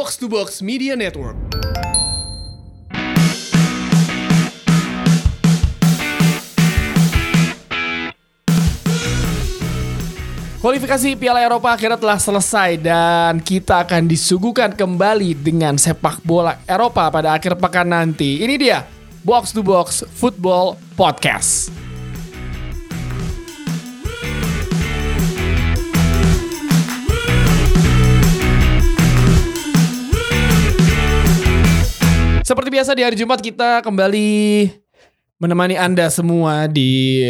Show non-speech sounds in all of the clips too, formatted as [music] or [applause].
Box to Box Media Network. Kualifikasi Piala Eropa akhirnya telah selesai dan kita akan disuguhkan kembali dengan sepak bola Eropa pada akhir pekan nanti. Ini dia Box to Box Football Podcast. Seperti biasa di hari Jumat kita kembali menemani Anda semua di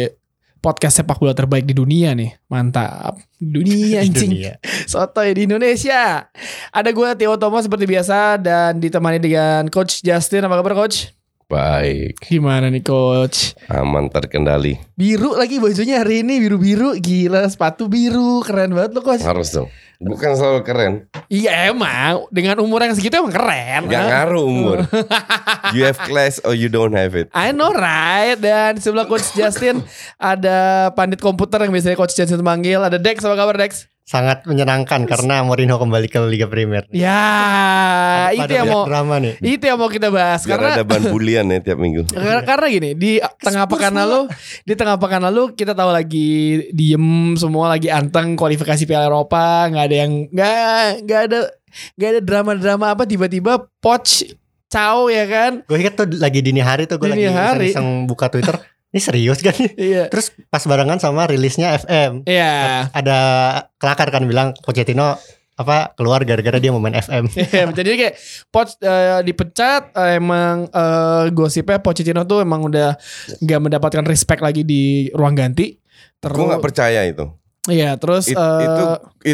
podcast sepak bola terbaik di dunia nih. Mantap. Dunia [laughs] anjing. dunia. Sotoy di Indonesia. Ada gue Theo Thomas seperti biasa dan ditemani dengan Coach Justin. Apa kabar Coach? Baik, Gimana nih Coach? aman terkendali. Biru lagi bajunya hari ini biru-biru. Gila sepatu biru. Keren banget lo Coach. Harus dong. Bukan selalu keren. Iya emang. Dengan umur yang segitu emang keren. Gak ngaruh umur. [laughs] you have class or you don't have it. I know right Dan sebelah Coach Justin Ada pandit komputer yang biasanya Coach Justin manggil Ada Dex, apa kabar Dex? Sangat menyenangkan karena Mourinho kembali ke Liga Premier. Ya Itu Pada yang banyak mau drama nih. Itu yang mau kita bahas Biar Karena ada ban bulian ya tiap minggu. [laughs] Karena, karena gini di tengah pekan lalu di tengah pekan lalu kita tahu lagi diem semua lagi anteng kualifikasi Piala Eropa nggak ada yang nggak nggak ada nggak ada drama-drama apa tiba-tiba poch Cao ya kan Gue inget tuh lagi dini hari tuh gue lagi hari. iseng-iseng buka Twitter. Ini serius kan? [laughs] iya Terus pas barengan sama rilisnya FM. iya Ada kelakar kan bilang Pochettino apa keluar gara-gara dia mau main FM. [laughs] Iya, jadi kayak Poch eh, dipecat eh, emang eh, gosipnya Pochettino tuh emang udah nggak mendapatkan respect lagi di ruang ganti. Terus Gue gak percaya itu. Iya, terus It- eh, itu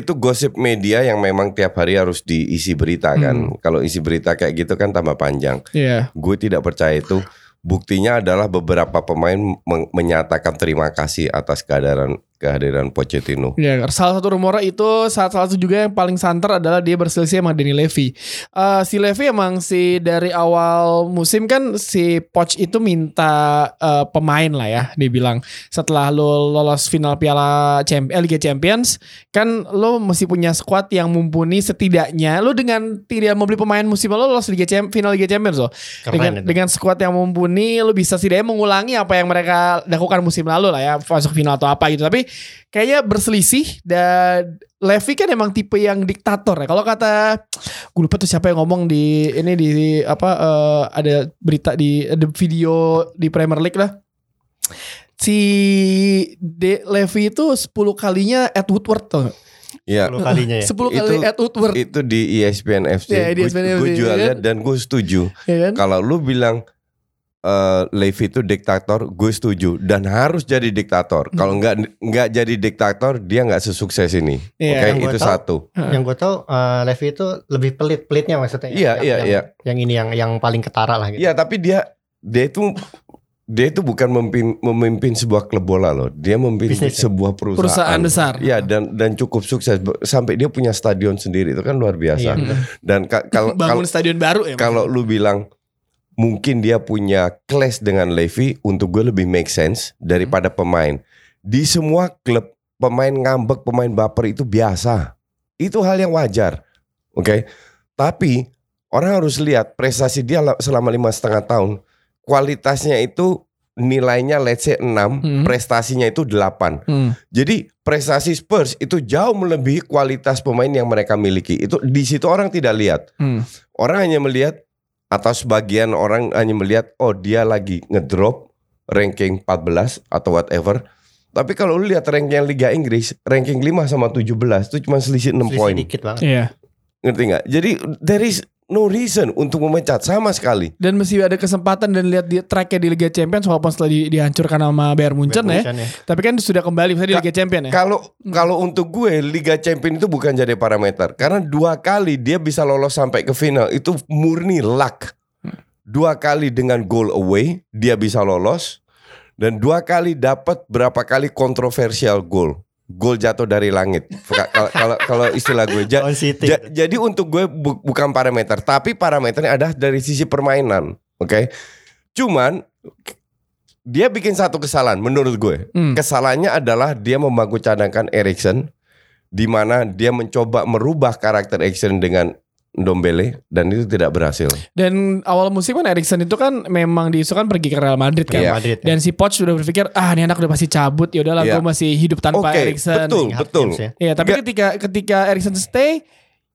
itu gosip media yang memang tiap hari harus diisi berita kan. Hmm. Kalau isi berita kayak gitu kan tambah panjang. iya. Gue tidak percaya itu. Buktinya adalah beberapa pemain men- menyatakan terima kasih atas kehadiran kehadiran Pochettino. Ya, salah satu rumornya itu saat salah satu juga yang paling santer adalah dia berselisih sama Danny Levy. Eh, si Levy emang si dari awal musim kan si Poch itu minta eh, pemain lah ya, dia bilang setelah lo lolos final Piala Champ eh, Liga Champions kan lo mesti punya squad yang mumpuni setidaknya lo dengan tidak membeli pemain musim lalu lo lolos Liga Champ final Liga Champions lo. dengan itu. dengan squad yang mumpuni lo bisa setidaknya mengulangi apa yang mereka lakukan musim lalu lah ya masuk final atau apa gitu tapi kayaknya berselisih dan Levy kan emang tipe yang diktator ya kalau kata gue lupa tuh siapa yang ngomong di ini di apa eh, ada berita di ada video di Premier League lah si De Levy itu 10 kalinya Ed Woodward tuh Ya, 10 kalinya ya. 10 kali Itu- Ed Woodward itu di E ESPN FC. Ya, di ESPN Gue FC, juga ya. dan gue setuju. ya kan Kalau lu bilang eh Levi itu diktator, gue setuju dan harus jadi diktator. Kalau nggak nggak jadi diktator, dia nggak sesukses ini. Iya, Oke, gua itu tahu- satu. Yang gue tau eh, Levi itu lebih pelit-pelitnya maksudnya. Iya, Yang- iya, yang, iya. Yang ini yang yang paling ketara lah gitu. Iya, tapi dia dia itu dia itu bukan memimpin, memimpin sebuah klub bola loh. Dia memimpin Bisnis ya? sebuah perusahaan. perusahaan besar Iya dan dan cukup sukses sampai dia punya stadion sendiri itu kan luar biasa. Iya. Dan ka- kalau [laughs] bangun kalau stadion baru ya kalau lu bilang mungkin dia punya clash dengan Levy untuk gue lebih make sense daripada pemain. Di semua klub pemain ngambek, pemain baper itu biasa. Itu hal yang wajar. Oke. Tapi orang harus lihat prestasi dia la- selama lima setengah tahun. Kualitasnya itu nilainya let's say 6, Hmm. prestasinya itu 8. Hmm. Jadi prestasi Spurs itu jauh melebihi kualitas pemain yang mereka miliki. Itu di situ orang tidak lihat. Hmm. Orang hanya melihat atau sebagian orang hanya melihat oh dia lagi ngedrop ranking 14 atau whatever. Tapi kalau lu lihat ranking Liga Inggris, ranking 5 sama 17 itu cuma selisih 6 Selisih poin. dikit banget. Iya. Ngerti nggak? Jadi there is no reason untuk memecat sama sekali. Dan mesti ada kesempatan dan lihat di tracknya di Liga Champions walaupun setelah di- dihancurkan sama Bayern Munchen ya. Bayern Munchen ya. Tapi kan sudah kembali misalnya di Liga Champions ya. Kalau kalau untuk gue Liga Champion itu bukan jadi parameter karena dua kali dia bisa lolos sampai ke final itu murni luck. Dua kali dengan goal away dia bisa lolos dan dua kali dapat berapa kali kontroversial goal. Gol jatuh dari langit. Ka- Kalau kalau istilah gue Ja- City. ja- jadi untuk gue bu- bukan parameter tapi parameternya ada dari sisi permainan, oke? Cuman dia bikin satu kesalahan menurut gue. Hmm. Kesalahannya adalah dia membangku cadangkan Erikson di mana dia mencoba merubah karakter Erikson dengan Ndombele dan itu tidak berhasil. Dan awal musim kan Erikson itu kan memang diisukan pergi ke Real Madrid kan. Iya. Madrid. ya. Dan si Poch sudah berpikir ah ini anak udah pasti cabut ya udahlah Iya. gue masih hidup tanpa Oke, Erikson. betul. Games ya. Ya, tapi Nggak- ketika ketika Erikson stay,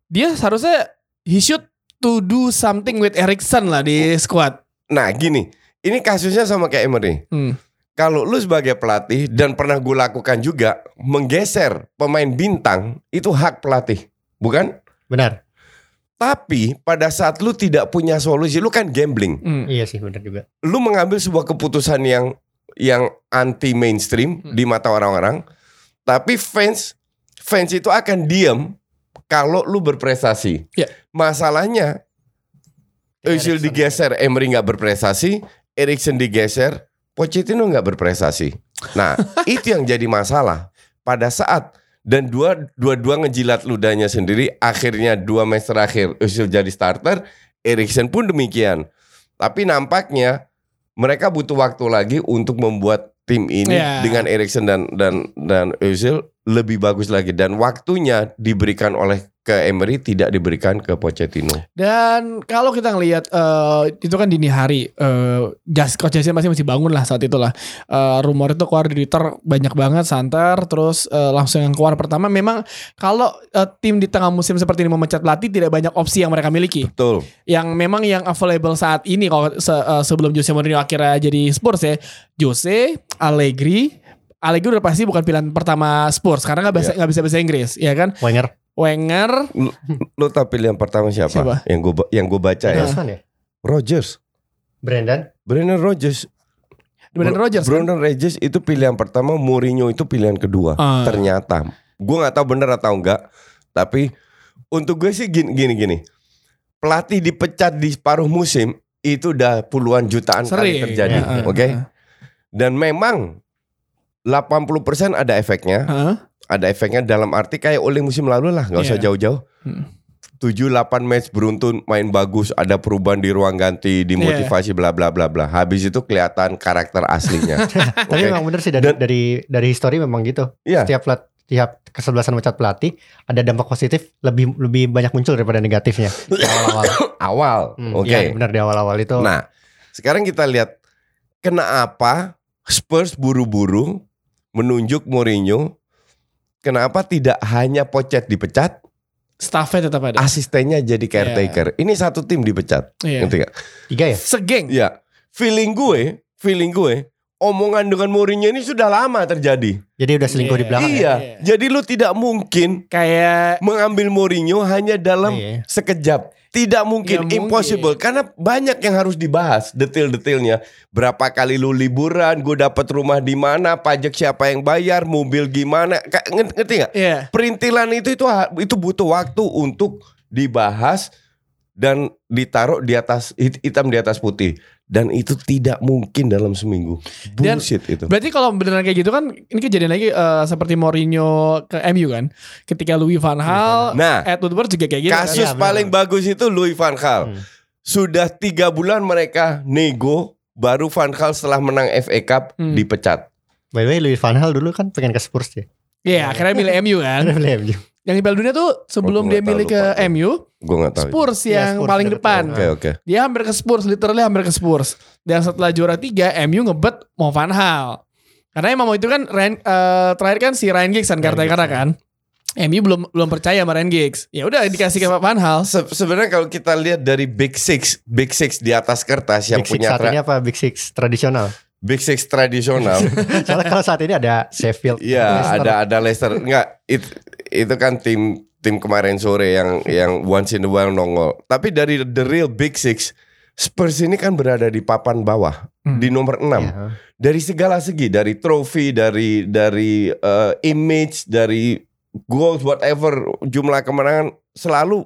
dia seharusnya he should to do something with Erikson lah di squad. Nah gini, ini kasusnya sama kayak Emery. Hmm. Kalau lu sebagai pelatih dan pernah gue lakukan juga menggeser pemain bintang itu hak pelatih, bukan? Benar. Tapi pada saat lu tidak punya solusi, lu kan gambling. Hmm. Iya sih benar juga. Lu mengambil sebuah keputusan yang yang anti mainstream Hmm. di mata orang-orang, tapi fans fans itu akan diem kalau lu berprestasi. Ya. Masalahnya Özil digeser, Emery nggak berprestasi, Erikson digeser, Pochettino nggak berprestasi. Nah, [laughs] itu yang jadi masalah pada saat dan dua dua dua ngejilat ludahnya sendiri. Akhirnya dua match terakhir Özil jadi starter, Erikson pun demikian. Tapi nampaknya mereka butuh waktu lagi untuk membuat tim ini Ya. dengan Erikson dan dan dan Özil lebih bagus lagi dan waktunya diberikan oleh ke Emery tidak diberikan ke Pochettino. Dan kalau kita ngelihat eh, itu kan dini hari, eh Jas Jason pasti masih bangun lah saat itulah. Eh, rumor itu keluar di Twitter banyak banget santer, terus eh, langsung yang keluar pertama memang kalau eh, tim di tengah musim seperti ini memecat pelatih tidak banyak opsi yang mereka miliki. Betul. Yang memang yang available saat ini kalau se- eh, sebelum Jose Mourinho akhirnya jadi Spurs ya, Jose, Allegri, Allegri udah pasti bukan pilihan pertama Spurs karena nggak bisa nggak bisa bahasa Inggris, ya kan? Wenger. Wenger, Lu, lu tahu pilihan pertama siapa? Siapa? Yang gue yang gue baca ya. Ya. Rogers. Brandon. Brendan Rodgers. Brendan Bro- Rodgers. kan? Brendan Rodgers itu pilihan pertama, Mourinho itu pilihan kedua. Ah. Ternyata, gue nggak tahu bener atau enggak, tapi untuk gue sih gini gini gini. Pelatih dipecat di separuh musim itu udah puluhan jutaan kali Sering. terjadi, Ya, oke? ah, Dan memang 80% ada efeknya, ah. ada efeknya dalam arti kayak oleh musim lalu lah, nggak usah Iya. jauh-jauh. Hmm. 7-8 match beruntun main bagus, ada perubahan di ruang ganti, Iya. dimotivasi bla bla bla bla. Habis itu kelihatan karakter aslinya. [laughs] Tapi Oke. memang benar sih dari Dan- dari dari histori memang gitu. Iya. Setiap plat tiap kesebelasan mecat pelatih ada dampak positif lebih lebih banyak muncul daripada negatifnya di [laughs] awal-awal. Awal. Hmm, Oke. iya, benar di awal-awal itu. Nah, sekarang kita lihat kenapa Spurs buru-buru menunjuk Mourinho. Kenapa tidak hanya Pochet dipecat, Staffnya tetap ada. asistennya jadi caretaker. Ini satu tim dipecat. Iya. Ngerti nggak? Tiga ya? Segeng. Ya, feeling gue, feeling gue, omongan dengan Mourinho ini sudah lama terjadi. Jadi udah selingkuh di Iya. belakang. ya? iya, Iya. jadi lu tidak mungkin Kayak mengambil Mourinho hanya dalam Iya. sekejap. Tidak mungkin, mungkin. impossible karena banyak yang harus dibahas detail-detailnya. Berapa kali lu liburan, gue dapat rumah di mana, pajak siapa yang bayar, mobil gimana, ngerti nggak? Iya. Perintilan itu itu itu butuh waktu untuk dibahas dan ditaruh di atas hit- hitam di atas putih dan itu tidak mungkin dalam seminggu. Dan- Bullshit itu. Berarti kalau beneran kayak gitu kan ini kejadian lagi eh, seperti Mourinho ke MU kan. Ketika Louis van Gaal, Nah, Ed Woodward juga kayak gitu Kasus Iya, benar. paling bagus itu Louis van Gaal. Hmm. Sudah tiga bulan mereka nego, baru van Gaal setelah menang FA Cup Hmm. dipecat. By the way, Louis van Gaal dulu kan pengen ke Spurs ya. Iya, akhirnya milih MU kan. [laughs] Beli MU. Yang di Piala Dunia tuh sebelum Oh, dia gua milih ke lupa. MU, Gue nggak tahu. Spurs Iya, yang Spurs paling depan. Oke oke. Dia hampir ke Spurs, literally hampir ke Spurs. Dan setelah juara tiga, MU ngebet mau Van Hal. Karena emang mau itu kan Ryan, eh, terakhir kan si Ryan Giggs kan karena karena kan. MU belum belum percaya sama Ryan Giggs. Ya udah dikasih ke Van Hal. Se- sebenarnya kalau kita lihat dari Big Six, Big Six di atas kertas yang Big Six punya saat ini apa Big Six tradisional? Big Six tradisional. [laughs] Soalnya kalau saat ini ada Sheffield. Iya, ada ada Leicester. Enggak, it, itu kan tim tim kemarin sore yang yang once in a while nongol. Tapi dari the real Big Six, Spurs ini kan berada di papan bawah Hmm. di nomor 6 Iya. dari segala segi, dari trofi, dari dari eh, image, dari goals whatever jumlah kemenangan selalu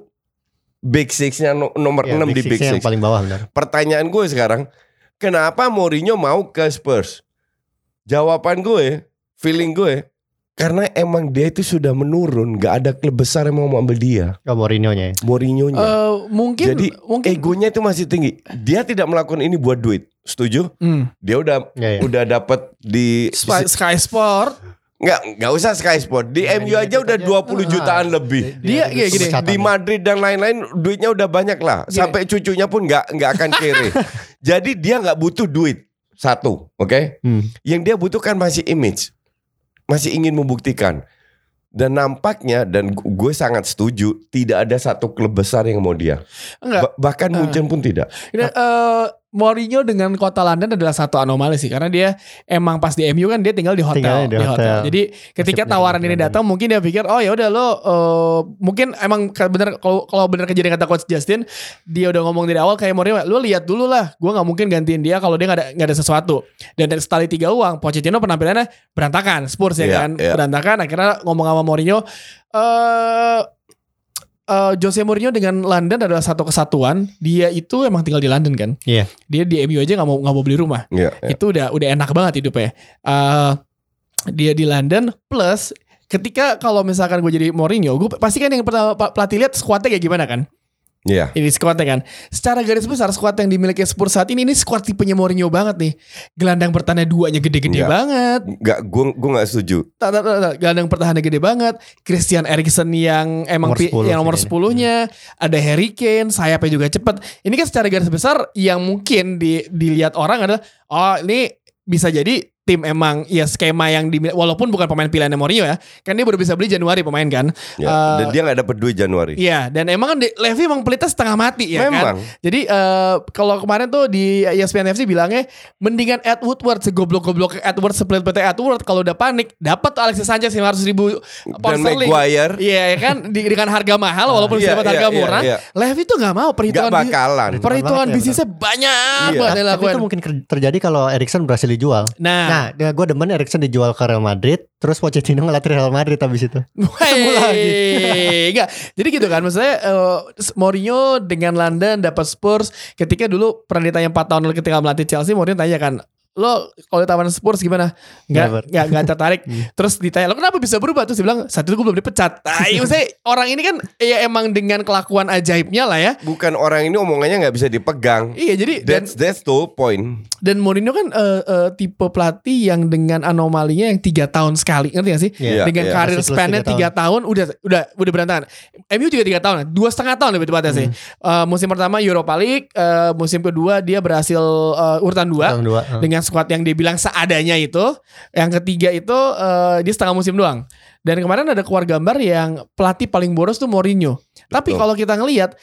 Big Six-nya no- nomor Iya, 6 di Big Six. yang paling bawah benar. Pertanyaan gue sekarang, kenapa Mourinho mau ke Spurs? Jawaban gue, feeling gue, karena emang dia itu sudah menurun, nggak ada klub besar yang mau ambil dia, Oh, Mourinho-nya ya. Mourinho-nya. Eh, mungkin Jadi, mungkin Egonya itu masih tinggi. Dia tidak melakukan ini buat duit. Setuju? Hmm. Dia udah Iya, iya. udah dapat di Sky, Sky Sport Nggak, nggak usah Sky Sport. Di Nah, MU aja United udah aja. 20 Ah. jutaan lebih. Dia- iya, gini. pemecatan Di ya. Madrid dan lain-lain duitnya udah banyak lah. Gini. Sampai cucunya pun nggak nggak akan kere. [laughs] Jadi dia nggak butuh duit satu, oke? Hmm. Yang dia butuhkan masih image, masih ingin membuktikan. Dan nampaknya dan gu- gue sangat setuju tidak ada satu klub besar yang mau dia. Enggak. Ba- bahkan Ah. Munchen pun tidak. Ini, eh, Mourinho dengan kota London adalah satu anomali sih karena dia emang pas di MU kan dia tinggal di hotel, Tinggalnya di hotel. Jadi ketika Nasibnya tawaran di ini datang mungkin dia pikir oh ya udah lo eh, mungkin emang bener kalau kalau bener kejadian kata coach Justin dia udah ngomong dari awal kayak Mourinho lo lihat dulu lah gue nggak mungkin gantiin dia kalau dia nggak ada nggak ada sesuatu dan dari sekali tiga uang Pochettino penampilannya berantakan Spurs ya Iya, kan iya. berantakan akhirnya ngomong sama Mourinho eh eh, Jose Mourinho dengan London adalah satu kesatuan. Dia itu emang tinggal di London kan. Iya. Dia di MU aja nggak mau nggak mau beli rumah. Ya, ya. Itu udah udah enak banget hidupnya. Eh dia di London plus ketika kalau misalkan gue jadi Mourinho, gue pasti kan yang pertama pelatih lihat skuadnya kayak gimana kan? Iya. Ini skuadnya kan. Secara garis besar skuad yang dimiliki Spurs saat ini ini skuad tipenya Mourinho banget nih. Gelandang pertahanan duanya gede-gede Iya. banget. Nggak, gue gue nggak setuju. Tak, tak, tak, tak. Gelandang pertahanan gede banget. Christian Eriksen yang emang Nomor pi- 10 yang nomor sih 10-nya. Ada Harry Kane, sayapnya juga cepet. Ini kan secara garis besar yang mungkin di, dilihat orang adalah oh ini bisa jadi tim emang ya skema yang di walaupun bukan pemain pilihannya Mourinho ya. Kan dia baru bisa beli Januari pemain kan. Ya. Eh, dan dia nggak dapet duit Januari. Iya, dan emang kan Levy emang pelitnya setengah mati ya kan. Memang. Jadi eh, kalau kemarin tuh di ESPN FC bilangnya mendingan Ed Woodward segoblok-goblok Edward sepelit PT Edward kalau udah panik dapat tuh Alexis Sanchez 500 ribu pound Dan sterling. Maguire Iya ya kan di- dengan harga mahal walaupun Iya, bisa dapat iya, harga iya, murah. iya. Levy tuh nggak mau perhitungan bi- bakalan. Perhitungan perhitungan banget ya, bisnisnya banyak Iya. banget Tapi dilakukan. itu mungkin terjadi kalau Erikson berhasil dijual. Nah, Nah, gue demen Erikson dijual ke Real Madrid, terus Pochettino ngelatih Real Madrid habis itu. Wey, [laughs] enggak. Jadi gitu kan maksudnya eh, Mourinho dengan London dapat Spurs ketika dulu pernah ditanya 4 tahun lalu ketika melatih Chelsea Mourinho tanya kan lo kalau ditawarin Spurs gimana? Enggak, enggak, enggak tertarik. [laughs] Terus ditanya, lo kenapa bisa berubah? Terus dia bilang, saat itu gue belum dipecat. [laughs] Nah, iya, maksudnya orang ini kan ya emang dengan kelakuan ajaibnya lah ya. Bukan orang ini omongannya nggak bisa dipegang. Iya, jadi dan That's that's the point. dan Mourinho kan eh, eh, tipe pelatih yang dengan anomalinya yang tiga tahun sekali, ngerti gak sih? Iya, dengan iya. karir span-nya tiga tiga tahun udah udah udah berantakan. MU juga tiga tahun, dua setengah tahun lebih tepatnya sih. Eh, musim pertama Europa League, eh, musim kedua dia berhasil eh, urutan dua Tahun dua. ah. dengan squad yang dia bilang seadanya itu. Yang ketiga itu eh, dia setengah musim doang. Dan kemarin ada keluar gambar yang pelatih paling boros tuh Mourinho. Tapi Betul. kalau kita ngelihat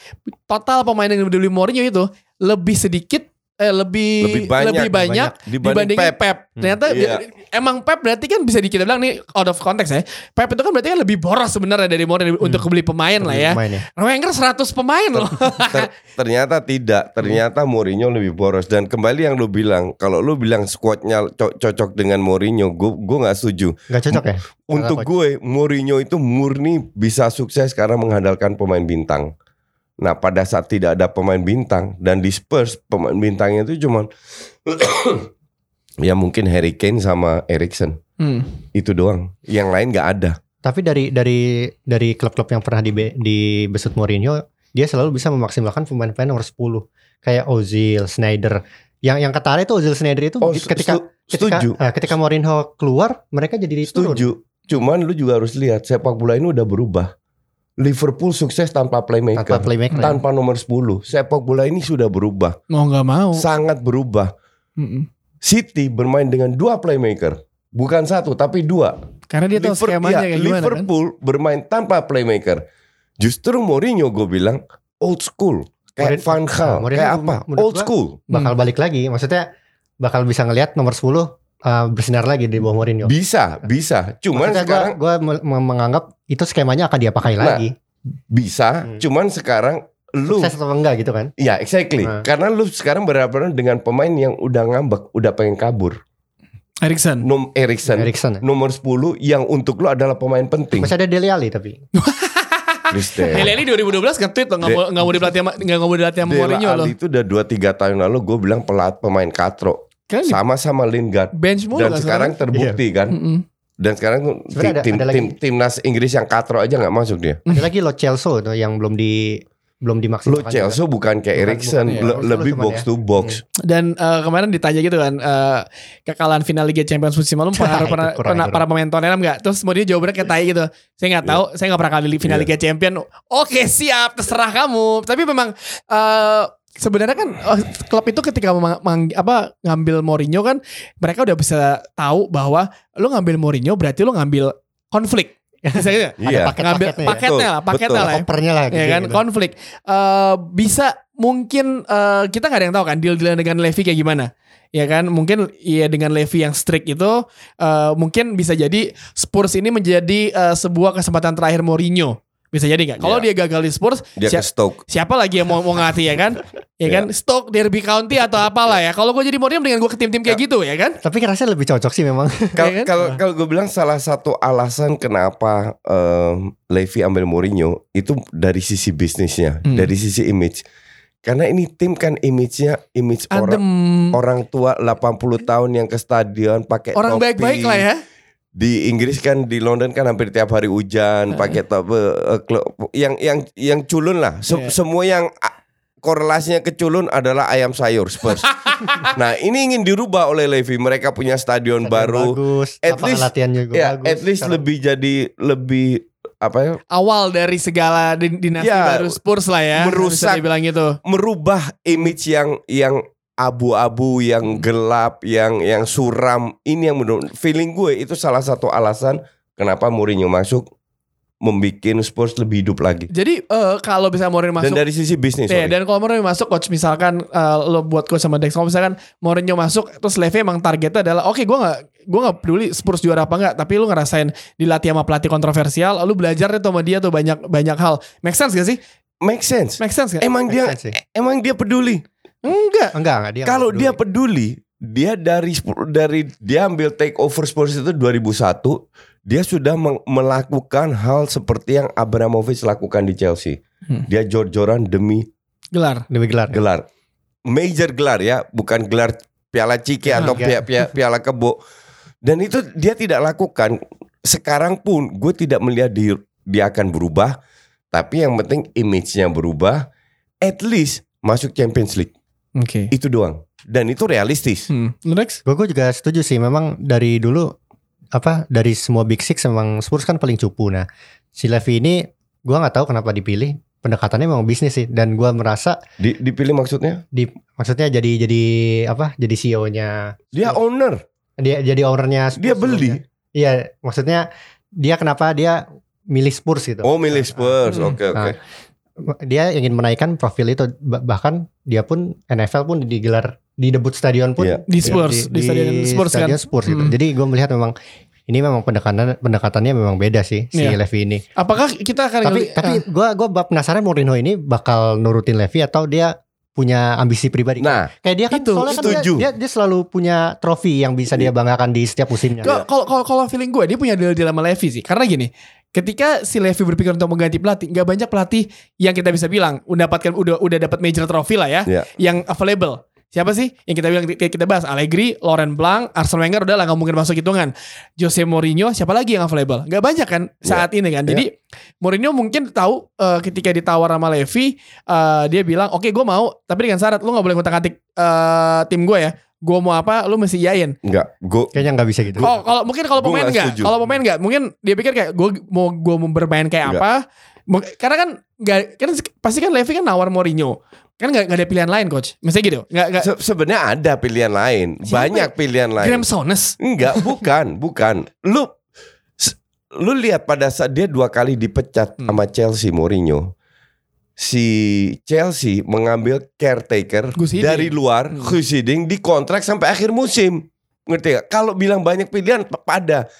total pemain yang dibeli Mourinho itu lebih sedikit eh, lebih Lebih banyak, lebih banyak dibanding dibandingin Pep. Pep. Ternyata Iya. emang Pep berarti kan bisa kita bilang nih out of context ya. Pep itu kan berarti kan lebih boros sebenarnya dari Mourinho untuk beli pemain lah ya. Pemain ya. Wenger 100 pemain loh. [laughs] Ter- ternyata tidak. Ternyata Mourinho lebih boros. Dan kembali yang lu bilang, kalau lu bilang squadnya co- cocok dengan Mourinho, gue gue nggak setuju. Gak cocok ya? Untuk gue, Mourinho itu murni bisa sukses karena mengandalkan pemain bintang. Nah, pada saat tidak ada pemain bintang dan di Spurs pemain bintangnya itu cuman [clears throat] ya mungkin Harry Kane sama Erikson. Hmm. Itu doang. Yang lain nggak ada. Tapi dari dari dari klub-klub yang pernah di di besut Mourinho, dia selalu bisa memaksimalkan pemain-pemain nomor 10. Kayak Ozil, Snyder. Yang yang ketara itu Ozil Snyder itu Oh, ketika stu- ketika setuju. eh, ketika Mourinho keluar, mereka jadi turun. Setuju. Cuman lu juga harus lihat sepak bola ini udah berubah. Liverpool sukses tanpa playmaker. Tanpa playmaker. Tanpa nomor 10. Sepak bola ini sudah berubah. Mau nggak mau. Sangat berubah. Mm-mm. City bermain dengan dua playmaker. Bukan satu tapi dua. Karena dia tahu skemanya iya, kayak gimana kan. Liverpool bermain tanpa playmaker. Justru Mourinho gue bilang old school. Kayak Mourinho- Van Gaal. Kayak apa? Old school. bakal balik lagi. Maksudnya bakal bisa ngelihat nomor 10 uh, bersinar lagi di bawah Mourinho. Bisa, bisa. Cuman Maksudnya sekarang gua, gua me- menganggap itu skemanya akan dia pakai Nah, lagi. bisa. Hmm. Cuman sekarang lu Sukses atau enggak gitu kan? Ya exactly Nah. Karena lu sekarang berhadapan dengan pemain yang udah ngambek Udah pengen kabur Erikson. Nom Erikson Erikson. ya. Nomor 10 Yang untuk lu adalah pemain penting Masih ada Dele Alli tapi. [laughs] Dele Alli 2012 nge-tweet loh nggak mau nggak mau dipelatih sama nggak mau dilatih sama Dele Mourinho loh. Alli itu udah 2-3 tahun lalu Gue bilang pelat pemain katro Sama-sama Lingard bench mulu Dan sekarang terbukti kan Mm-mm. Dan sekarang Sebenarnya ada- tim, ada tim, timnas Inggris yang katro aja nggak masuk dia Ada lagi Lo Celso tuh yang belum di belum Lo dimaksimalkan. juga. Chelsea bukan kayak Erikson, bukan, iya. le- Chelsea lebih box ya. to box. Dan eh, kemarin ditanya gitu kan eh, kekalahan final Liga Champions musim lalu [laughs] pernah, kurang, pernah kurang. para pemain Tottenham nggak? Terus mau dia jawabannya kayak tai gitu. Saya nggak tahu, saya nggak pernah kali final Iya. Liga Champion. Oke siap, terserah kamu. Tapi memang eh, sebenarnya kan eh, klub itu ketika apa ngambil Mourinho kan mereka udah bisa tahu bahwa lu ngambil Mourinho berarti lu ngambil konflik. [laughs] Misalnya. Iya. paket- ngambil paketnya ya. paketnya lah, paketnya Betul. lah ya. Kopernya lah ya kan gitu. konflik Eh bisa mungkin eh, kita nggak ada yang tahu kan deal deal dengan Levy kayak gimana ya kan mungkin ya dengan Levy yang strict itu eh, mungkin bisa jadi Spurs ini menjadi eh, sebuah kesempatan terakhir Mourinho bisa jadi nggak kalau Iya. dia gagal di Spurs Dia si- ke Stoke. siapa lagi yang mau mau ngelatih ya kan [laughs] ya kan Stoke Derby County atau apalah ya kalau gue jadi Mourinho dengan gue ke tim-tim kayak gitu ya kan Tapi rasanya lebih cocok sih memang. [laughs] Kalau Iya kan? kalau kalau gue bilang salah satu alasan kenapa em, Levy ambil Mourinho itu dari sisi bisnisnya, Hmm. dari sisi image. Karena ini tim kan image-nya image orang adem orang tua 80 tahun yang ke stadion pakai orang topi. baik-baik lah ya Di Inggris kan di London kan hampir tiap hari hujan, pakai eh, klo- yang yang yang culun lah. Se- Iya. Semua yang korelasinya ke culun adalah ayam sayur Spurs. [laughs] nah, ini ingin dirubah oleh Levy. Mereka punya stadion, baru. bagus. At least- latihan juga Ya, bagus. at least Sekarang. lebih jadi lebih apa ya? awal dari segala din- dinasti Ya, baru Spurs lah ya merusak. bisa dibilang gitu merubah image yang yang abu-abu, yang gelap, yang yang suram. Ini yang menurut feeling gue itu salah satu alasan kenapa Mourinho masuk membikin Spurs lebih hidup lagi. Jadi eh, kalau bisa Mourinho Dan masuk dari sisi bisnis, sorry. dan kalau Mourinho masuk coach misalkan eh, lo buat coach sama Dex kalau misalkan Mourinho masuk terus Levy emang targetnya adalah oke gue nggak gue nggak peduli Spurs juara apa enggak tapi lu ngerasain dilatih sama pelatih kontroversial lu belajar tuh sama dia tuh banyak banyak hal make sense gak sih make sense. make sense gak Emang Make dia sense sih. emang dia peduli. Enggak enggak enggak dia. Kalau dia peduli. dia dari dari dia ambil take over Spurs itu 2001, dia sudah melakukan hal seperti yang Abramovich lakukan di Chelsea. Hmm. Dia jor-joran demi gelar lebih gelar. gelar. Major gelar ya, bukan gelar Piala Ciki atau Enggak. pia- pia- Piala Kebo. Dan itu dia tidak lakukan. Sekarang pun gue tidak melihat di- dia akan berubah, tapi yang penting image-nya berubah. At least masuk Champions League. Oke Itu doang. Dan itu realistis. hmm. lu Dex Gue juga setuju sih. Memang dari dulu apa dari semua big six memang Spurs kan paling cupu. Nah si Levy ini gue nggak tahu kenapa dipilih. Pendekatannya memang bisnis sih. Dan gue merasa Di- dipilih maksudnya? di maksudnya jadi jadi apa? Jadi CEO-nya. Dia owner. Dia jadi ownernya. Spurs Dia beli. Iya, maksudnya dia kenapa dia milih Spurs gitu. Oh milih Spurs. Hmm. Oke oke. Nah, dia ingin menaikkan profil itu Ba- bahkan dia pun NFL pun digelar di debut stadion pun Iya. Di Spurs, di stadion Spurs kan. stadion Spurs gitu. Hmm. Jadi gue melihat memang ini memang pendekatan pendekatannya memang beda sih si Iya. Levy ini. apakah kita akan Tapi ngeli- tapi gue gua penasaran Mourinho ini bakal nurutin Levy atau dia punya ambisi pribadi. Nah Kayak dia kan Itu, soalnya kan dia, setuju. dia, dia selalu punya trofi yang bisa dia banggakan di setiap musimnya. Kalau kalau kalau- kalau feeling gue dia punya deal deal sama Levy sih. Karena gini, ketika si Levy berpikir untuk mengganti pelatih, nggak banyak pelatih yang kita bisa bilang mendapatkan udah udah dapat major trophy lah ya, Iya. yang available. Siapa sih yang kita bilang kita bahas Allegri, Laurent Blanc, Arsene Wenger udah lah nggak mungkin masuk hitungan. Jose Mourinho siapa lagi yang available? Nggak banyak kan saat ini kan. Jadi Mourinho mungkin tahu eh, ketika ditawar sama Levy eh, dia bilang oke gue mau tapi dengan syarat lu nggak boleh ngutak atik tim gue ya. Gue mau apa lu mesti yain. enggak. Gue Kayaknya nggak bisa gitu. Oh, kalau mungkin kalau Gua pemain nggak enggak, setuju. kalau pemain enggak, mungkin dia pikir kayak gue mau gue mau bermain kayak Nggak. apa. Mung- Karena kan enggak kan pasti kan Levy kan nawar Mourinho. Kan enggak, enggak ada pilihan lain coach. Misalnya gitu. Enggak enggak se- sebenarnya ada pilihan lain. Siapa Banyak pilihan lain. Graham Sones. Enggak, [laughs] bukan, bukan. Lu s- lu lihat pada saat dia dua kali dipecat Hmm. sama Chelsea Mourinho. Si Chelsea mengambil caretaker dari luar, Hmm. Gus Hiddink dikontrak sampai akhir musim. Ngerti gak? Kalau bilang banyak pilihan pada.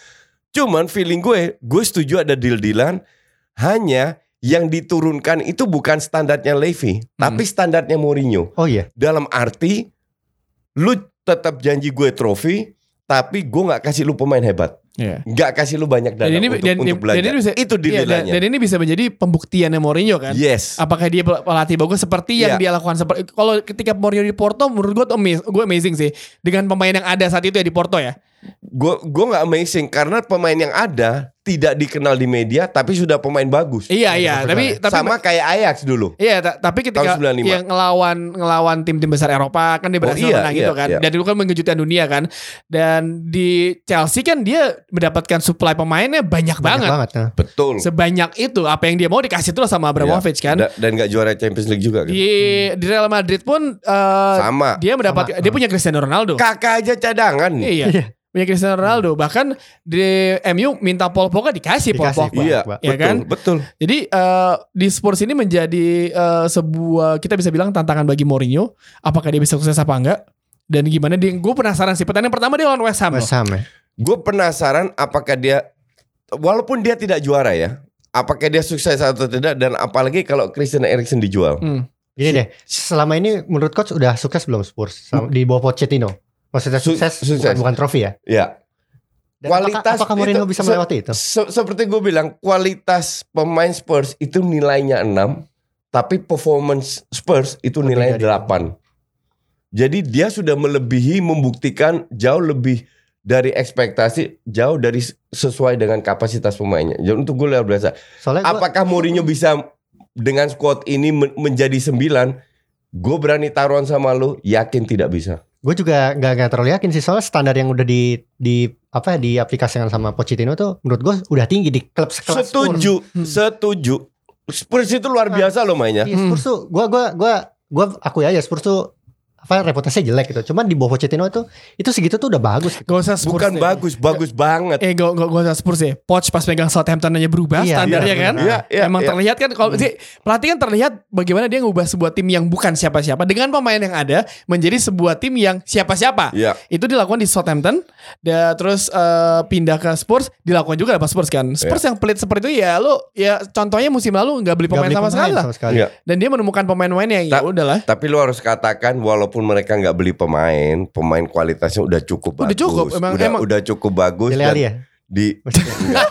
Cuman feeling gue, gue setuju ada deal-dealan. Hanya yang diturunkan itu bukan standarnya Levy, tapi standarnya Mourinho. Oh iya. Dalam arti lu tetap janji gue trofi, tapi gue nggak kasih lu pemain hebat, Iya. nggak kasih lu banyak dana Dan ini untuk, dan, untuk dan belajar. ini bisa itu iya, dan, dinilainya. dan ini bisa menjadi pembuktiannya Mourinho kan. yes. Apakah dia pel- pelatih bagus seperti yang Iya. dia lakukan seperti kalau ketika Mourinho di Porto menurut gue gue amazing sih dengan pemain yang ada saat itu ya di Porto ya. Gue gue nggak amazing karena pemain yang ada tidak dikenal di media tapi sudah pemain bagus. Iya iya, tapi tapi Sama kayak Ajax dulu. Iya, ta- tapi ketika Tahun 95. yang ngelawan ngelawan tim-tim besar Eropa kan dia berhasil iya, menang iya, gitu kan. iya. Dan dulu kan mengejutkan dunia kan. Dan di Chelsea kan dia mendapatkan supply pemainnya banyak, Banyak banget. banget. nah. Betul. Sebanyak itu apa yang dia mau dikasih terus sama Abramovich kan. Da- dan nggak juara Champions League juga kan. Di di Real Madrid pun eh, Sama. dia mendapat Sama. dia punya Cristiano Ronaldo. Kakak aja cadangan. Iya. Punya Cristiano Ronaldo. Bahkan di MU minta Paul Pogba dikasih, Paul Dikasih, Pogba. Iya. Iya betul, kan? betul. Jadi eh, di Spurs ini menjadi eh, sebuah kita bisa bilang tantangan bagi Mourinho. Apakah dia bisa sukses apa enggak? Dan gimana dia? Gue penasaran sih. Pertandingan pertama dia lawan West Ham. West Ham ya. Gue penasaran apakah dia walaupun dia tidak juara ya, apakah dia sukses atau tidak dan apalagi kalau Christian Eriksen dijual. Hmm. Gini deh, selama ini menurut coach udah sukses belum Spurs Selama- di bawah Pochettino? Maksudnya Su- sukses, sukses. Bukan, bukan trofi ya? Ya, Dan Kualitas apakah, apakah Mourinho itu- bisa se- melewati itu? Se- seperti gue bilang, kualitas pemain Spurs itu nilainya 6, tapi performance Spurs itu nilainya dari 8. Jadi dia sudah melebihi membuktikan jauh lebih dari ekspektasi, jauh dari sesuai dengan kapasitas pemainnya. Jadi untuk gue luar biasa. Soalnya gua, Apakah Mourinho bisa dengan squad ini men- menjadi 9? Gue berani taruhan sama lu, yakin tidak bisa. Gue juga nggak nggak terlalu yakin sih soalnya standar yang udah di di apa ya, di aplikasikan sama Pochettino tuh menurut gue udah tinggi di klub sekelas. Setuju, Hmm. setuju. Spurs itu luar biasa loh mainnya. Iya, Spurs tuh gue gua gua gua akui aja Spurs tuh apa reputasinya jelek gitu. Cuman di bawah Pochettino itu itu segitu tuh udah bagus. Gitu. Gak usah Spurs Bukan deh. bagus, bagus banget. Eh gak, gak, gak usah Spurs ya Poch pas pegang Southampton aja berubah Iya, standarnya iya, kan. Iya, iya, Emang iya. terlihat kan kalau sih, pelatih kan terlihat bagaimana dia ngubah sebuah tim yang bukan siapa-siapa dengan pemain yang ada menjadi sebuah tim yang siapa-siapa. Iya. Itu dilakukan di Southampton, dan terus eh, pindah ke Spurs, dilakukan juga pas Spurs kan. Spurs yang pelit seperti itu ya lo ya contohnya musim lalu nggak beli pemain beli sama sekali lah. sama sekali. Iya. Dan dia menemukan pemain-pemain yang ya Ta- udahlah. Tapi lu harus katakan walaupun mereka nggak beli pemain, pemain kualitasnya udah cukup Udah bagus. cukup, emang- udah, emang. udah cukup bagus dan ya. di [laughs] enggak.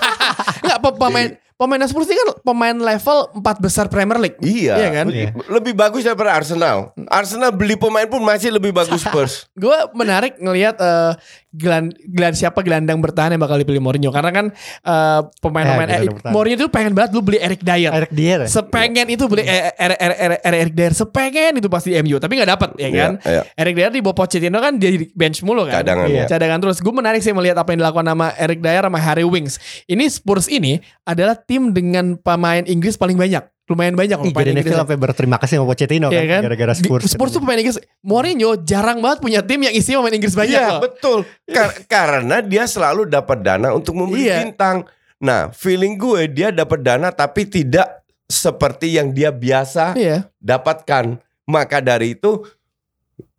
Enggak pe- pemain pemain Spurs ini kan pemain level 4 besar Premier League. Iya, Iya kan? Lebih, lebih bagus daripada Arsenal. Arsenal beli pemain pun masih lebih bagus [laughs] Spurs. Gue menarik ngelihat eh, gelan, gelan siapa gelandang bertahan yang bakal dipilih Mourinho karena kan eh, pemain-pemain Ya, eh. Mourinho tuh pengen banget lu beli Eric Dyer. Eric Dier. ya? Sepengen itu beli eh, Eric Eric Eric Eric Dyer sepengen itu pasti MU tapi nggak dapet ya kan. Iya, iya. Eric Dyer di bawah Pochettino kan dia di bench mulu kan. Cadangan Iya. ya. Cadangan terus. Gue menarik sih melihat apa yang dilakukan sama Eric Dyer sama Harry Winks. Ini Spurs ini adalah tim dengan pemain Inggris paling banyak. Lumayan banyak loh Ih, pemain Inggris. Sampai berterima kasih sama Pochettino Iya kan, kan? gara-gara Di- Spurs. Spurs tuh pemain Inggris. Mourinho jarang banget punya tim yang isinya pemain Inggris banyak Iya, loh. betul. Kar- karena dia selalu dapat dana untuk membeli Iya. bintang. Nah, feeling gue dia dapat dana tapi tidak seperti yang dia biasa Iya. dapatkan. Maka dari itu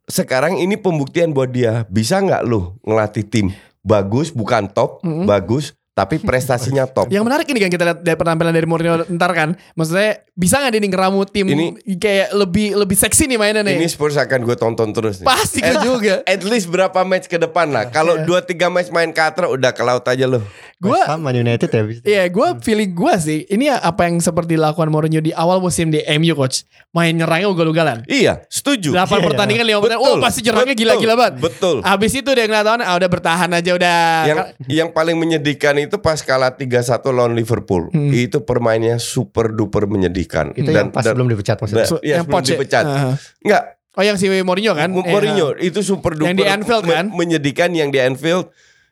sekarang ini pembuktian buat dia. Bisa nggak lu ngelatih tim bagus bukan top, Mm-mm. bagus tapi prestasinya [laughs] top. Yang menarik ini kan kita lihat dari penampilan dari Mourinho ntar kan. Maksudnya bisa nggak dia nih ngeramu tim Ini- kayak lebih lebih seksi nih mainnya nih. Ini Spurs akan gue tonton terus nih. Pasti gue juga. At least berapa match ke depan lah. Kalau Iya. dua tiga match main katra udah ke laut aja lo. Gue Man United ya. Iya, gue feeling gue sih ini ya apa yang seperti dilakukan Mourinho di awal musim di MU coach. Main nyerangnya ugal-ugalan. Iya, setuju. 8 Iya, pertandingan 5 pertandingan. Oh, pasti nyerangnya gila-gila banget. Betul. Habis itu dia ngeliat ah udah bertahan aja udah. yang yang paling menyedihkan itu pas kalah 3-1 lawan Liverpool. Hmm. Itu permainnya super duper menyedihkan. Itu yang pas sebelum dipecat maksudnya. dan- So, Iya, sebelum ya? dipecat. Aha. Enggak, Oh yang si Mourinho kan? Mourinho itu super duper Yang di Anfield kan? menyedihkan yang di Anfield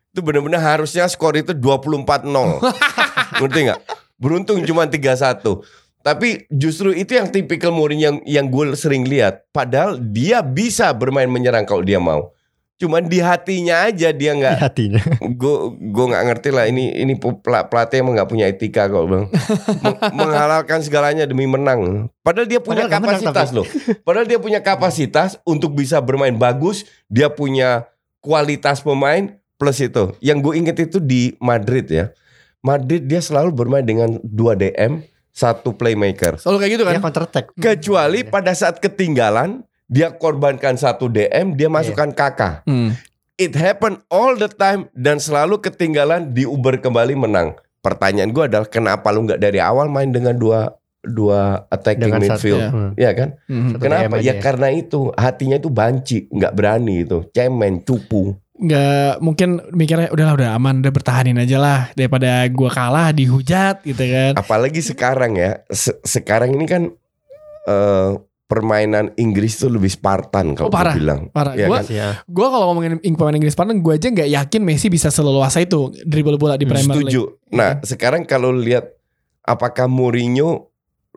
itu benar-benar harusnya skor itu 24-0. [laughs] Ngerti nggak? Beruntung cuma 3-1. Tapi justru itu yang tipikal Mourinho yang yang gue sering lihat. Padahal dia bisa bermain menyerang kalau dia mau. Cuman di hatinya aja dia Di nggak hatinya. [laughs] gue gue nggak ngerti lah ini ini pe- pela- pelatih emang nggak punya etika kok bang. [laughs] Meng- menghalalkan segalanya demi menang. Padahal dia punya Padahal kapasitas loh. Padahal dia punya kapasitas untuk bisa bermain bagus dia punya kualitas pemain plus itu. Yang gue inget itu di Madrid ya. Madrid dia selalu bermain dengan dua DM satu playmaker. Selalu kayak gitu kan? Dia counter attack. kecuali pada saat ketinggalan dia korbankan satu DM dia masukkan kakak Hmm. It happen all the time dan selalu ketinggalan di Uber kembali menang. Pertanyaan gue adalah kenapa lu nggak dari awal main dengan dua dua attacking Dengan satu, midfield, ya. Hmm. ya kan? Hmm. Satu Kenapa? DM Ya ya. karena itu hatinya itu banci, nggak berani itu, cemen, cupu. nggak mungkin mikirnya udahlah udah aman udah bertahanin aja lah daripada gua kalah dihujat gitu kan. Apalagi sekarang ya, se- sekarang ini kan eh, permainan Inggris tuh lebih Spartan kalau Oh, parah. gue bilang. Parah. Iya Gua kan? Ya. gua kalau ngomongin pemain Inggris Spartan gua aja nggak yakin Messi bisa seleluasa itu dribble bola di Premier League. Setuju. Nah, sekarang kalau lihat apakah Mourinho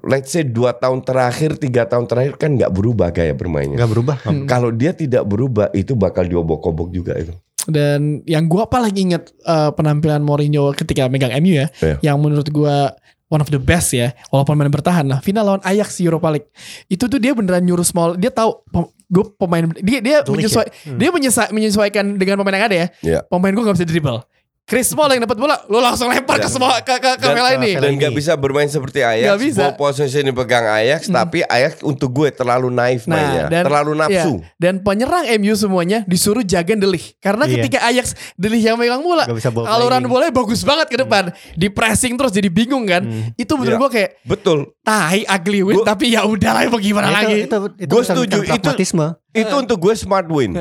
let's say dua tahun terakhir, tiga tahun terakhir kan nggak berubah gaya bermainnya. Nggak berubah. Hmm. Kalau dia tidak berubah, itu bakal diobok-obok juga itu. Dan yang gua apalagi inget eh, penampilan Mourinho ketika megang MU ya, Iya. yang menurut gua one of the best ya, walaupun main bertahan lah. Final lawan Ajax Europa League. Itu tuh dia beneran nyuruh small, dia tahu gue pemain dia dia Delik menyesuai, ya? Hmm. dia menyesuaikan dengan pemain yang ada ya. Iya. Pemain gue gak bisa dribble. Chris Small yang dapat bola, lo langsung lempar ke Iya. semua ke ke, ke Vela ini. Dan ini. nggak bisa bermain seperti Ajax. Nggak bisa. Ball possession dipegang Ajax, tapi Ajax untuk gue terlalu naif Nah, mainnya, dan- terlalu nafsu. Dan penyerang MU semuanya disuruh jaga Delik. Karena Iya. ketika Ajax Delik yang megang bola, ball aluran bolanya bagus banget ke depan. Di pressing terus jadi bingung kan. Hmm. Itu menurut Iya. gue kayak Betul. tahi ugly win Gua- tapi ya udahlah mau gimana Nah, lagi. itu, itu, itu bisa setuju. Itu-. Itu untuk gue smart win.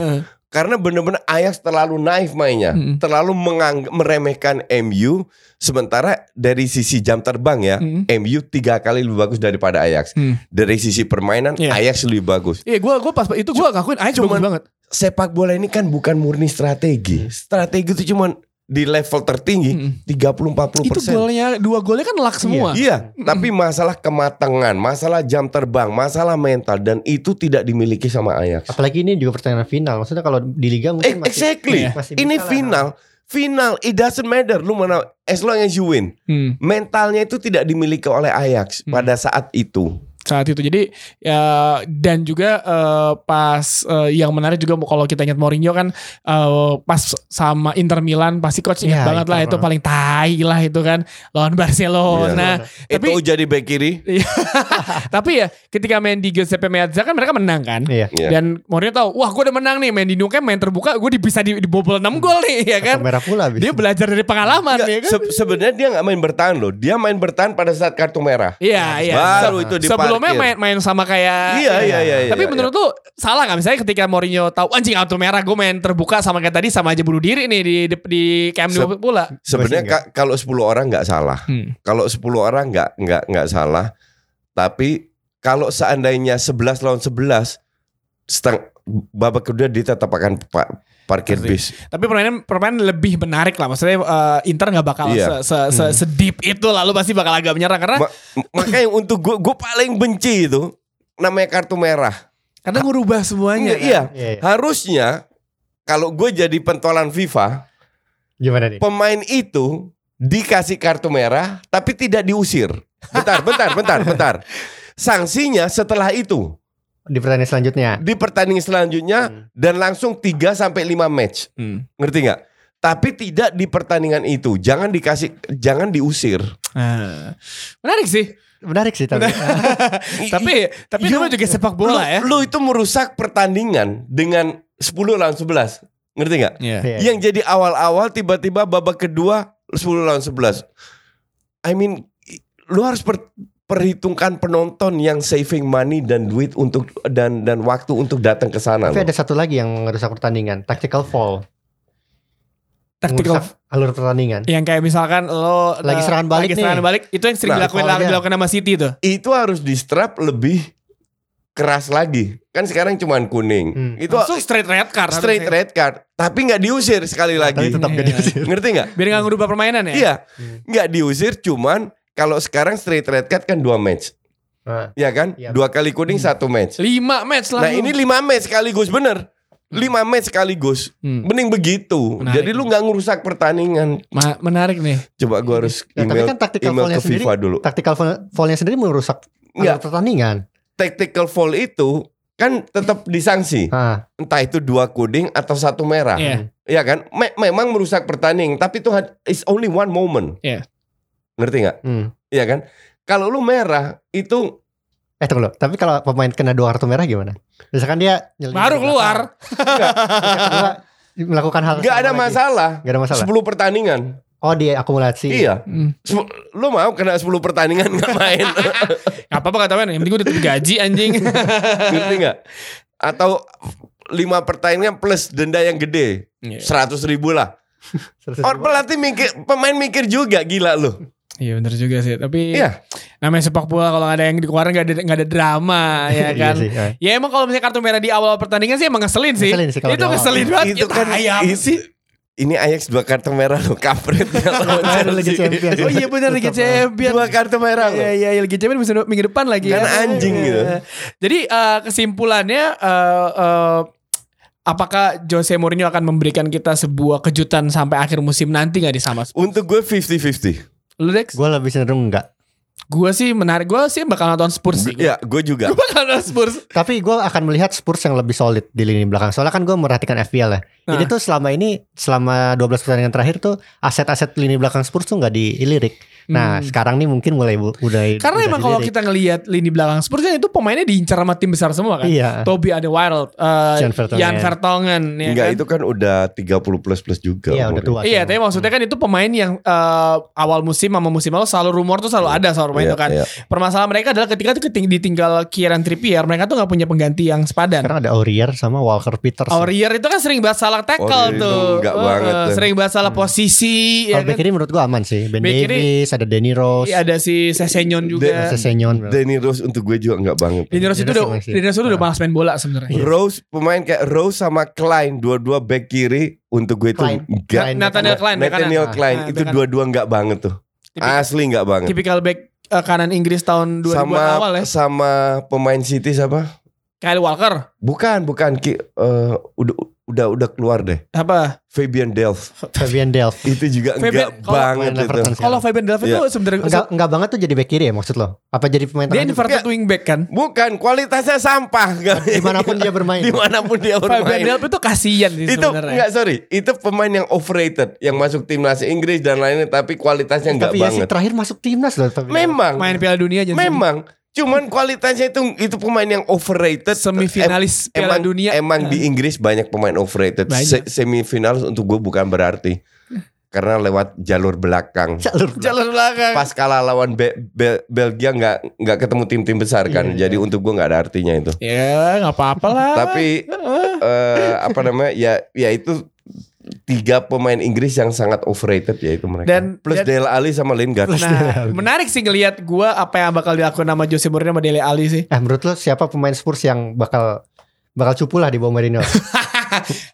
Karena bener-bener Ajax terlalu naif mainnya, Mm-mm. terlalu meremehkan MU. Sementara dari sisi jam terbang ya, Mm-mm. MU tiga kali lebih bagus daripada Ajax. Hmm. Dari sisi permainan, Iya. Ajax lebih bagus. Iya, gue gua pas itu gue ngakuin Ajax Cuman- bagus banget. Sepak bola ini kan bukan murni strategi. Strategi itu cuman di level tertinggi Mm-mm. 30-40 Itu persen. golnya dua golnya kan luck semua. Iya, tapi masalah kematangan, masalah jam terbang, masalah mental dan itu tidak dimiliki sama Ajax. Apalagi ini juga pertandingan final. Maksudnya kalau di liga Eh, mungkin masih, exactly. masih Ini bisa lah. final. Final, it doesn't matter. Lu mana as long as you win. Hmm. Mentalnya itu tidak dimiliki oleh Ajax Hmm. pada saat itu. Saat itu jadi ya dan juga eh, pas eh, yang menarik juga kalau kita ingat Mourinho kan eh, pas sama Inter Milan pasti coach ingat Ya, banget lah itu paling tai lah itu kan lawan [laughs] Barcelona tapi itu jadi back kiri. [laughs] tapi ya ketika main di Giuseppe Meazza kan mereka menang kan Iya. Iya. dan Mourinho tahu wah gue udah menang nih main di Camp main terbuka gue bisa di, dibobol 6 gol nih ya kan merah pula abis. dia belajar dari pengalaman Nggak, ya kan se- sebenarnya dia nggak main bertahan loh. Dia main bertahan pada saat kartu merah. Iya, iya. Baru itu diparkir. Sebelumnya main main sama kayak Iya, iya, iya, iya, Tapi iya. menurut lu salah nggak misalnya ketika Mourinho tahu anjing kartu merah gue main terbuka sama kayak tadi sama aja bunuh diri nih di di, di Camp Nou Se- pula. Sebenarnya ka- kalau 10 orang nggak salah. Hmm. Kalau 10 orang nggak nggak nggak salah. Tapi kalau seandainya 11 lawan 11 seteng babak kedua dia tetap akan parkir Pasti. bis. Tapi permainan permainan lebih menarik lah. Maksudnya eh, Inter nggak bakal Iya. se, se, se- sedip itu lalu pasti bakal agak menyerang karena Ma- makanya untuk gue gue paling benci itu namanya kartu merah. karena ngubah semuanya. Iya, kan. iya. Iya, iya. Harusnya kalau gue jadi pentolan FIFA, Gimana nih? pemain itu dikasih kartu merah tapi tidak diusir. Bentar, bentar, bentar, bentar. [laughs] Sanksinya setelah itu Di pertandingan selanjutnya. di pertandingan selanjutnya Hmm. dan langsung 3 sampai 5 match. Hmm. Ngerti nggak? Tapi tidak di pertandingan itu. Jangan dikasih jangan diusir. Nah, menarik sih. Menarik sih tapi. [laughs] tapi tapi dulu juga sepak bola lu, ya. Lu itu merusak pertandingan dengan 10 lawan 11. Ngerti nggak? Iya. Iya. Yang jadi awal-awal tiba-tiba babak kedua 10 lawan 11. I mean lu harus per- perhitungkan penonton yang saving money dan duit untuk dan dan waktu untuk datang ke sana. Tapi loh. ada satu lagi yang merusak pertandingan, tactical fall. Tactical Merusak alur pertandingan. yang kayak misalkan lo Lagi eh, serangan balik lagi nih. serangan balik itu yang sering Nah, aja. dilakukan sama City tuh. Itu harus di strap lebih keras lagi. Kan sekarang cuman kuning. Hmm. Itu Langsung straight red card. straight harusnya. red card, tapi nggak diusir sekali Tapi lagi. tetap gak Iya. diusir. Ngerti nggak? Biar nggak ngubah permainan ya. Iya, Hmm. nggak diusir cuman kalau sekarang straight red card kan dua match. Nah, Ya kan? Iya. Dua kali kuning satu match. Lima match lah. Nah ini lima match sekaligus bener. Lima match sekaligus. Hmm. Mending begitu. Menarik. Jadi lu nggak ngerusak pertandingan. Ma- menarik nih. Coba gua harus Ya, tapi email, kan tactical email foul-nya ke FIFA sendiri- dulu. tactical fall- fall-nya sendiri merusak Nggak. pertandingan. Tactical foul itu kan tetap disanksi. Ah, Entah itu dua kuning atau satu merah. Iya. Iya kan? Me- memang merusak pertandingan. Tapi itu is only one moment. Iya. Ngerti nggak? hmm. Iya kan? Kalau lu merah itu Eh tunggu dulu. Tapi kalau pemain kena dua kartu merah gimana? Misalkan dia Baru ke keluar. kedua melakukan hal nggak ada lagi. masalah. Nggak ada masalah. 10 pertandingan. Oh dia akumulasi. Iya. Hmm. Lu mau kena 10 pertandingan nggak main? [laughs] Gak apa-apa kata Men. Yang penting gue udah gaji anjing. [laughs] Ngerti nggak? Atau lima pertandingan plus denda yang gede Iya. seratus ribu lah. [laughs] Orang pelatih mikir, pemain mikir juga gila lu. Iya bener juga sih. Tapi Iya. namanya sepak bola kalau nggak ada yang dikeluarin nggak ada nggak ada drama [laughs] ya Iya kan. sih, ya. Ya emang kalau misalnya kartu merah di awal pertandingan sih emang ngeselin sih. Ngeselin sih kalau itu ngeselin banget. Itu kan apa itu- sih? Ini Ajax dua kartu merah lo kampret. [laughs] Champions. Oh iya benar Liga Champions. Dua kartu merah lo. Iya iya iya Liga Champions minggu, minggu depan lagi Kan ya. anjing gitu. Jadi eh, kesimpulannya eh, eh, apakah Jose Mourinho akan memberikan kita sebuah kejutan sampai akhir musim nanti nggak di sama? Untuk gue 50-50. Lu Dex? Gue lebih cenderung enggak. Gue sih menarik. Gue sih bakal nonton Spurs sih. Ya, gue juga. [laughs] Gue bakal nonton Spurs. Tapi gue akan melihat Spurs yang lebih solid di lini belakang. Soalnya kan gue merhatikan FPL ya. Jadi Nah. tuh selama ini, selama 12 pertandingan terakhir tuh aset-aset lini belakang Spurs tuh nggak dilirik. Nah Hmm. sekarang nih mungkin mulai bu- udah Karena udah emang kalau kita ngelihat lini belakang Spurs kan itu pemainnya diincar sama tim besar semua kan. Iya. Toby ada Wild, uh, Jan Vertonghen. Jan Vertonghen, ya Enggak, kan? itu kan udah 30 plus plus juga. Iya udah tua. Iya, tapi maksudnya kan itu pemain yang uh, awal musim sama musim lalu selalu rumor tuh selalu ada soal pemain Iya, itu kan. iya. Permasalahan mereka adalah ketika tuh keting- ditinggal Kieran Trippier, mereka tuh nggak punya pengganti yang sepadan. Sekarang ada Aurier sama Walker Peters. Aurier itu kan sering banget salah tackle Aurier itu tuh. enggak Uh, banget tuh. Sering banget salah posisi ya Kalau back kan. kiri menurut gue aman sih. Ben Davis, ada Danny Rose, Iya, ada si Sesenyon juga. Sesenyon. Danny Rose untuk gue juga enggak banget. Dini Rose itu udah. Dini Rose itu udah malas main bola sebenarnya. Rose pemain kayak Rose sama Klein dua-dua back kiri untuk gue itu enggak Klein. Nathaniel Klein kanan. Nathaniel Klein Ah, itu dua-dua enggak banget tuh. Asli enggak banget. Tipikal back uh, kanan Inggris tahun 2000 Sama awal ya. sama pemain City siapa? Kyle Walker. Bukan, bukan Ki, eh, udah udah udah keluar deh. Apa? Fabian Delph Fabian Delph. itu juga Fabian- enggak kalau- banget itu. Kalau. Fabian Delph itu Iya. sebenarnya Enggak, enggak banget tuh jadi back kiri ya maksud lo? Apa jadi pemain dia inverted wingback kan. Bukan, kualitasnya sampah. [laughs] Di mana pun dia bermain. Di mana pun dia Fabian bermain. Delph itu kasihan sih itu sebenarnya. enggak sorry, itu pemain yang overrated yang masuk timnas Inggris dan lainnya tapi kualitasnya enggak Tapi ya sih banget. terakhir masuk timnas loh. Fabian Delph. Memang, Main Piala Dunia aja. memang. Cuman kualitasnya itu itu pemain yang overrated. semifinalis Em- Piala emang, Dunia. Emang di Inggris banyak pemain overrated. Banyak. Se- semifinal untuk gue bukan berarti karena lewat jalur belakang. Jalur Jalur belakang. Pas kalah lawan Be- Be- Belgia nggak nggak ketemu tim-tim besar kan. Iya. Jadi untuk gue nggak ada artinya itu. Ya nggak apa-apa lah. Tapi eh, apa namanya? Ya ya itu tiga pemain Inggris yang sangat overrated ya itu mereka. Dan- plus dan- Dele Alli sama Lingard. Nah, [laughs] menarik sih ngelihat gua apa yang bakal dilakukan sama Jose Mourinho sama Dele Alli sih. Eh menurut lo siapa pemain Spurs yang bakal bakal cupu lah di bawah Mourinho? [laughs]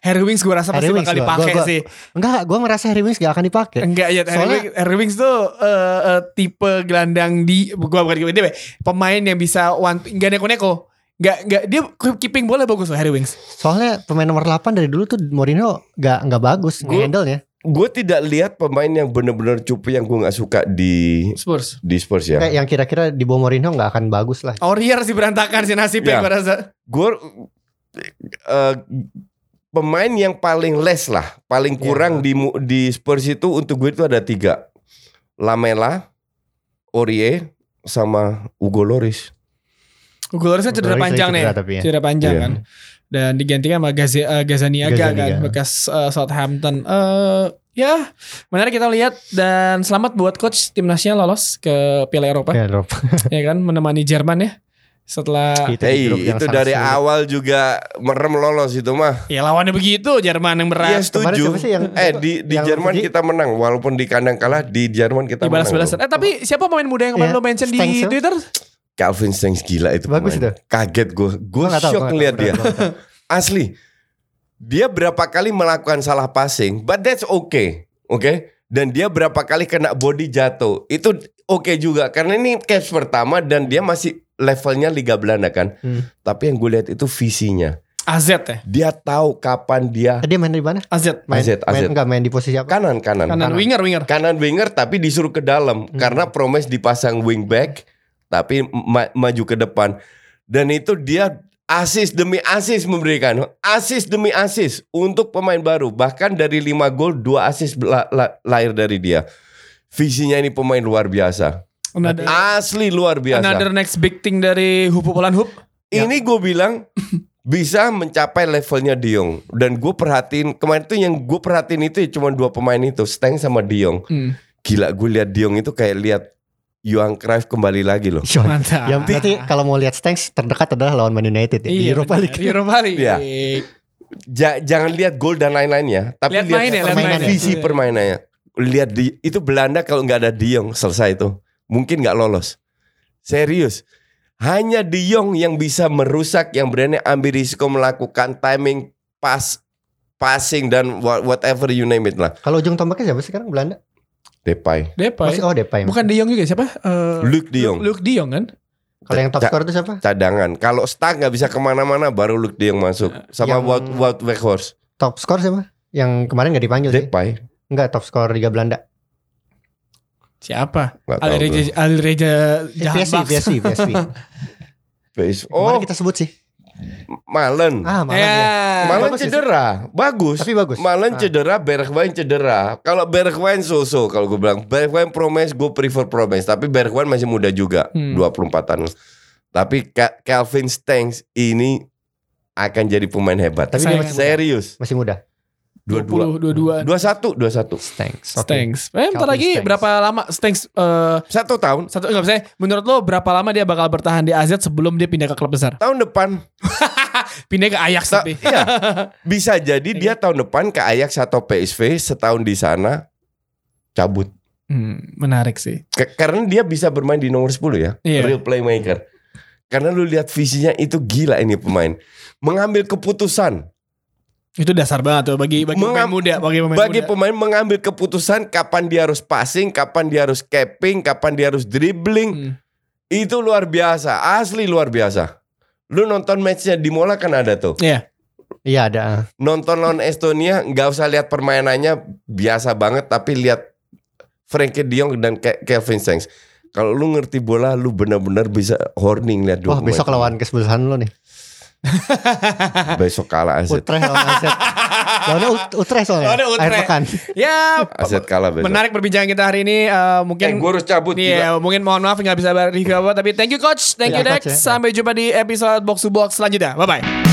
Harry Winks gua rasa pasti Harry Winks bakal dipakai gua- gua- sih. Enggak, gue ngerasa Harry Winks gak akan dipakai. Enggak ya Harry, Soalnya- Winks, Harry Winks tuh eh, eh, tipe gelandang di gua bukan tipe dia pemain yang bisa one enggak neko-neko. Enggak enggak dia keeping bola bagus loh Harry Winks. Soalnya pemain nomor 8 dari dulu tuh Mourinho gak, nggak bagus Gua- handle-nya. Gue tidak lihat pemain yang benar-benar cupu yang gue nggak suka di Spurs. di Spurs ya. Kayak yang kira-kira di bawah Mourinho gak akan bagus lah. Aurier sih berantakan sih nasibnya Ya. gua rasa. gue eh, pemain yang paling less lah, paling Iya. kurang di mu- di Spurs itu untuk gue itu ada tiga, Lamela, Aurier, sama Hugo Loris. Hugo Lloris kan cedera panjang nih. cedera tapi ya. Cedera panjang Iya. kan. Dan digantikan sama Gaze, eh, Gazaniaga kan bekas eh, Southampton. Eh ya, menarik kita lihat dan selamat buat coach timnasnya lolos ke Piala Eropa Ya, Rob. [laughs] ya kan menemani Jerman ya. Setelah Itu di Hey, itu dari sulit. awal juga merem lolos itu mah. ya lawannya begitu Jerman yang berat. Kemarin setuju. siapa sih yang- eh di di yang Jerman pergi? kita menang walaupun di kandang kalah di Jerman kita menang. Dibalas-balasan. Eh tapi siapa pemain muda yang kemarin Iya, lo mention di Stengs, ya? Twitter? Calvin Stengs gila itu Bagus pemain. itu. Kaget gue. Gue shock ngeliat tahu, dia. tahu. [laughs] Asli. Dia berapa kali melakukan salah passing, but that's okay. Oke? Dan dia berapa kali kena body jatuh. Itu oke juga karena ini caps pertama dan dia masih levelnya Liga Belanda kan. Hmm. Tapi yang gue lihat itu visinya. AZ ya. Dia tahu kapan dia Dia main di mana? AZ. Main, AZ, main AZ. enggak main di posisi apa? kanan kanan. Kanan kanan. winger winger. Kanan winger tapi disuruh ke dalam Hmm. karena Promes dipasang wing back tapi ma- maju ke depan. Dan itu dia asis demi asis memberikan. Asis demi asis untuk pemain baru. Bahkan dari 5 gol 2 asis la- la- lahir dari dia. Visinya ini pemain luar biasa. Another, asli luar biasa. another next big thing dari Hupu Polan Hup. ini gue bilang bisa mencapai levelnya Diong dan gue perhatiin kemarin tuh yang gue perhatiin itu ya cuma dua pemain itu Steng sama Diong Hmm, gila gue lihat Diong itu kayak lihat Johan Cruyff kembali lagi loh mantap. Yang berarti kalau mau lihat Stanks terdekat adalah lawan Man United ya, di Iya, Europa benar. League. Di Europa League. Iya. Ja- jangan lihat gol dan lain-lainnya, tapi Lihat lihat, main ya, lihat main ya. visi Iya. permainannya. Lihat di itu Belanda kalau nggak ada De Jong selesai itu, mungkin nggak lolos. Serius. Hanya De Jong yang bisa merusak, yang berani ambil risiko melakukan timing pas passing dan wha- whatever you name it lah. Kalau ujung tombaknya siapa sekarang Belanda? Depay, Depay. Masih oh Depay. Bukan De Jong juga siapa? Eh, Luke De Jong. Luke De Jong kan? Kalau yang top score itu siapa? cadangan. Kalau Stark nggak bisa ke mana-mana, baru Luke De Jong masuk. Sama Yang- Wout Wout Weghorst. Top score siapa? Yang kemarin nggak dipanggil sih? Depay. Enggak top score Liga Belanda. Siapa? Alreja. Alreja Eh, PSV, Jahanbaks. PSV, PSV. Face- Kemarin Oh, kita sebut sih. Malen. Ah, malah Ya. ya. Malen bagus sih. cedera, bagus. Tapi bagus. Malen Ah. cedera, Bergwijn cedera. Kalau Bergwijn so-so kalau gue bilang Bergwijn promise, gue prefer promise. Tapi Bergwijn masih muda juga, Hmm. 24-an. Tapi Ca- Calvin Stengs ini akan jadi pemain hebat. Tapi dia dia masih muda. serius. Masih muda. Dua-dua. 22. 21, 21. Thanks. Oke. Stanks. Eh, bentar Calvin lagi Stanks. berapa lama Stanks eh Satu tahun. satu enggak bisa menurut lo berapa lama dia bakal bertahan di AZ sebelum dia pindah ke klub besar? Tahun depan. [laughs] Pindah ke Ajax Ta- tapi. iya. [laughs] Bisa jadi dia tahun depan ke Ajax atau PSV setahun di sana cabut. Hmm, menarik sih. Ke- karena dia bisa bermain di nomor 10 ya. Iya. Real playmaker. Karena lu lihat visinya itu gila ini pemain. Mengambil keputusan. Itu dasar banget tuh bagi bagi pemain muda, bagi pemain Bagi muda. pemain mengambil keputusan kapan dia harus passing, kapan dia harus capping, kapan dia harus dribbling. Hmm. Itu luar biasa. Asli luar biasa. Lu nonton matchnya di Mola kan ada tuh. Iya. Iya ada. Nonton lawan Estonia nggak usah lihat permainannya biasa banget tapi lihat Frankie De Jong dan Ke- Kelvin Stengs. Kalau lu ngerti bola lu benar-benar bisa horning lihat dua Wah besok lawan kesebelasan lo nih. [laughs] besok kalah AZ. Utrecht lawan AZ. [laughs] Lawannya Ut- Utrecht soalnya. Lawannya Utrecht. Akhir pekan. Ya, AZ kalah besok. menarik perbincangan kita hari ini eh, Eh, mungkin gue harus cabut Nih ya, mungkin mohon maaf nggak bisa review apa tapi thank you coach, thank Iya, you Dex. ya. Sampai jumpa di episode box to box selanjutnya. Bye bye.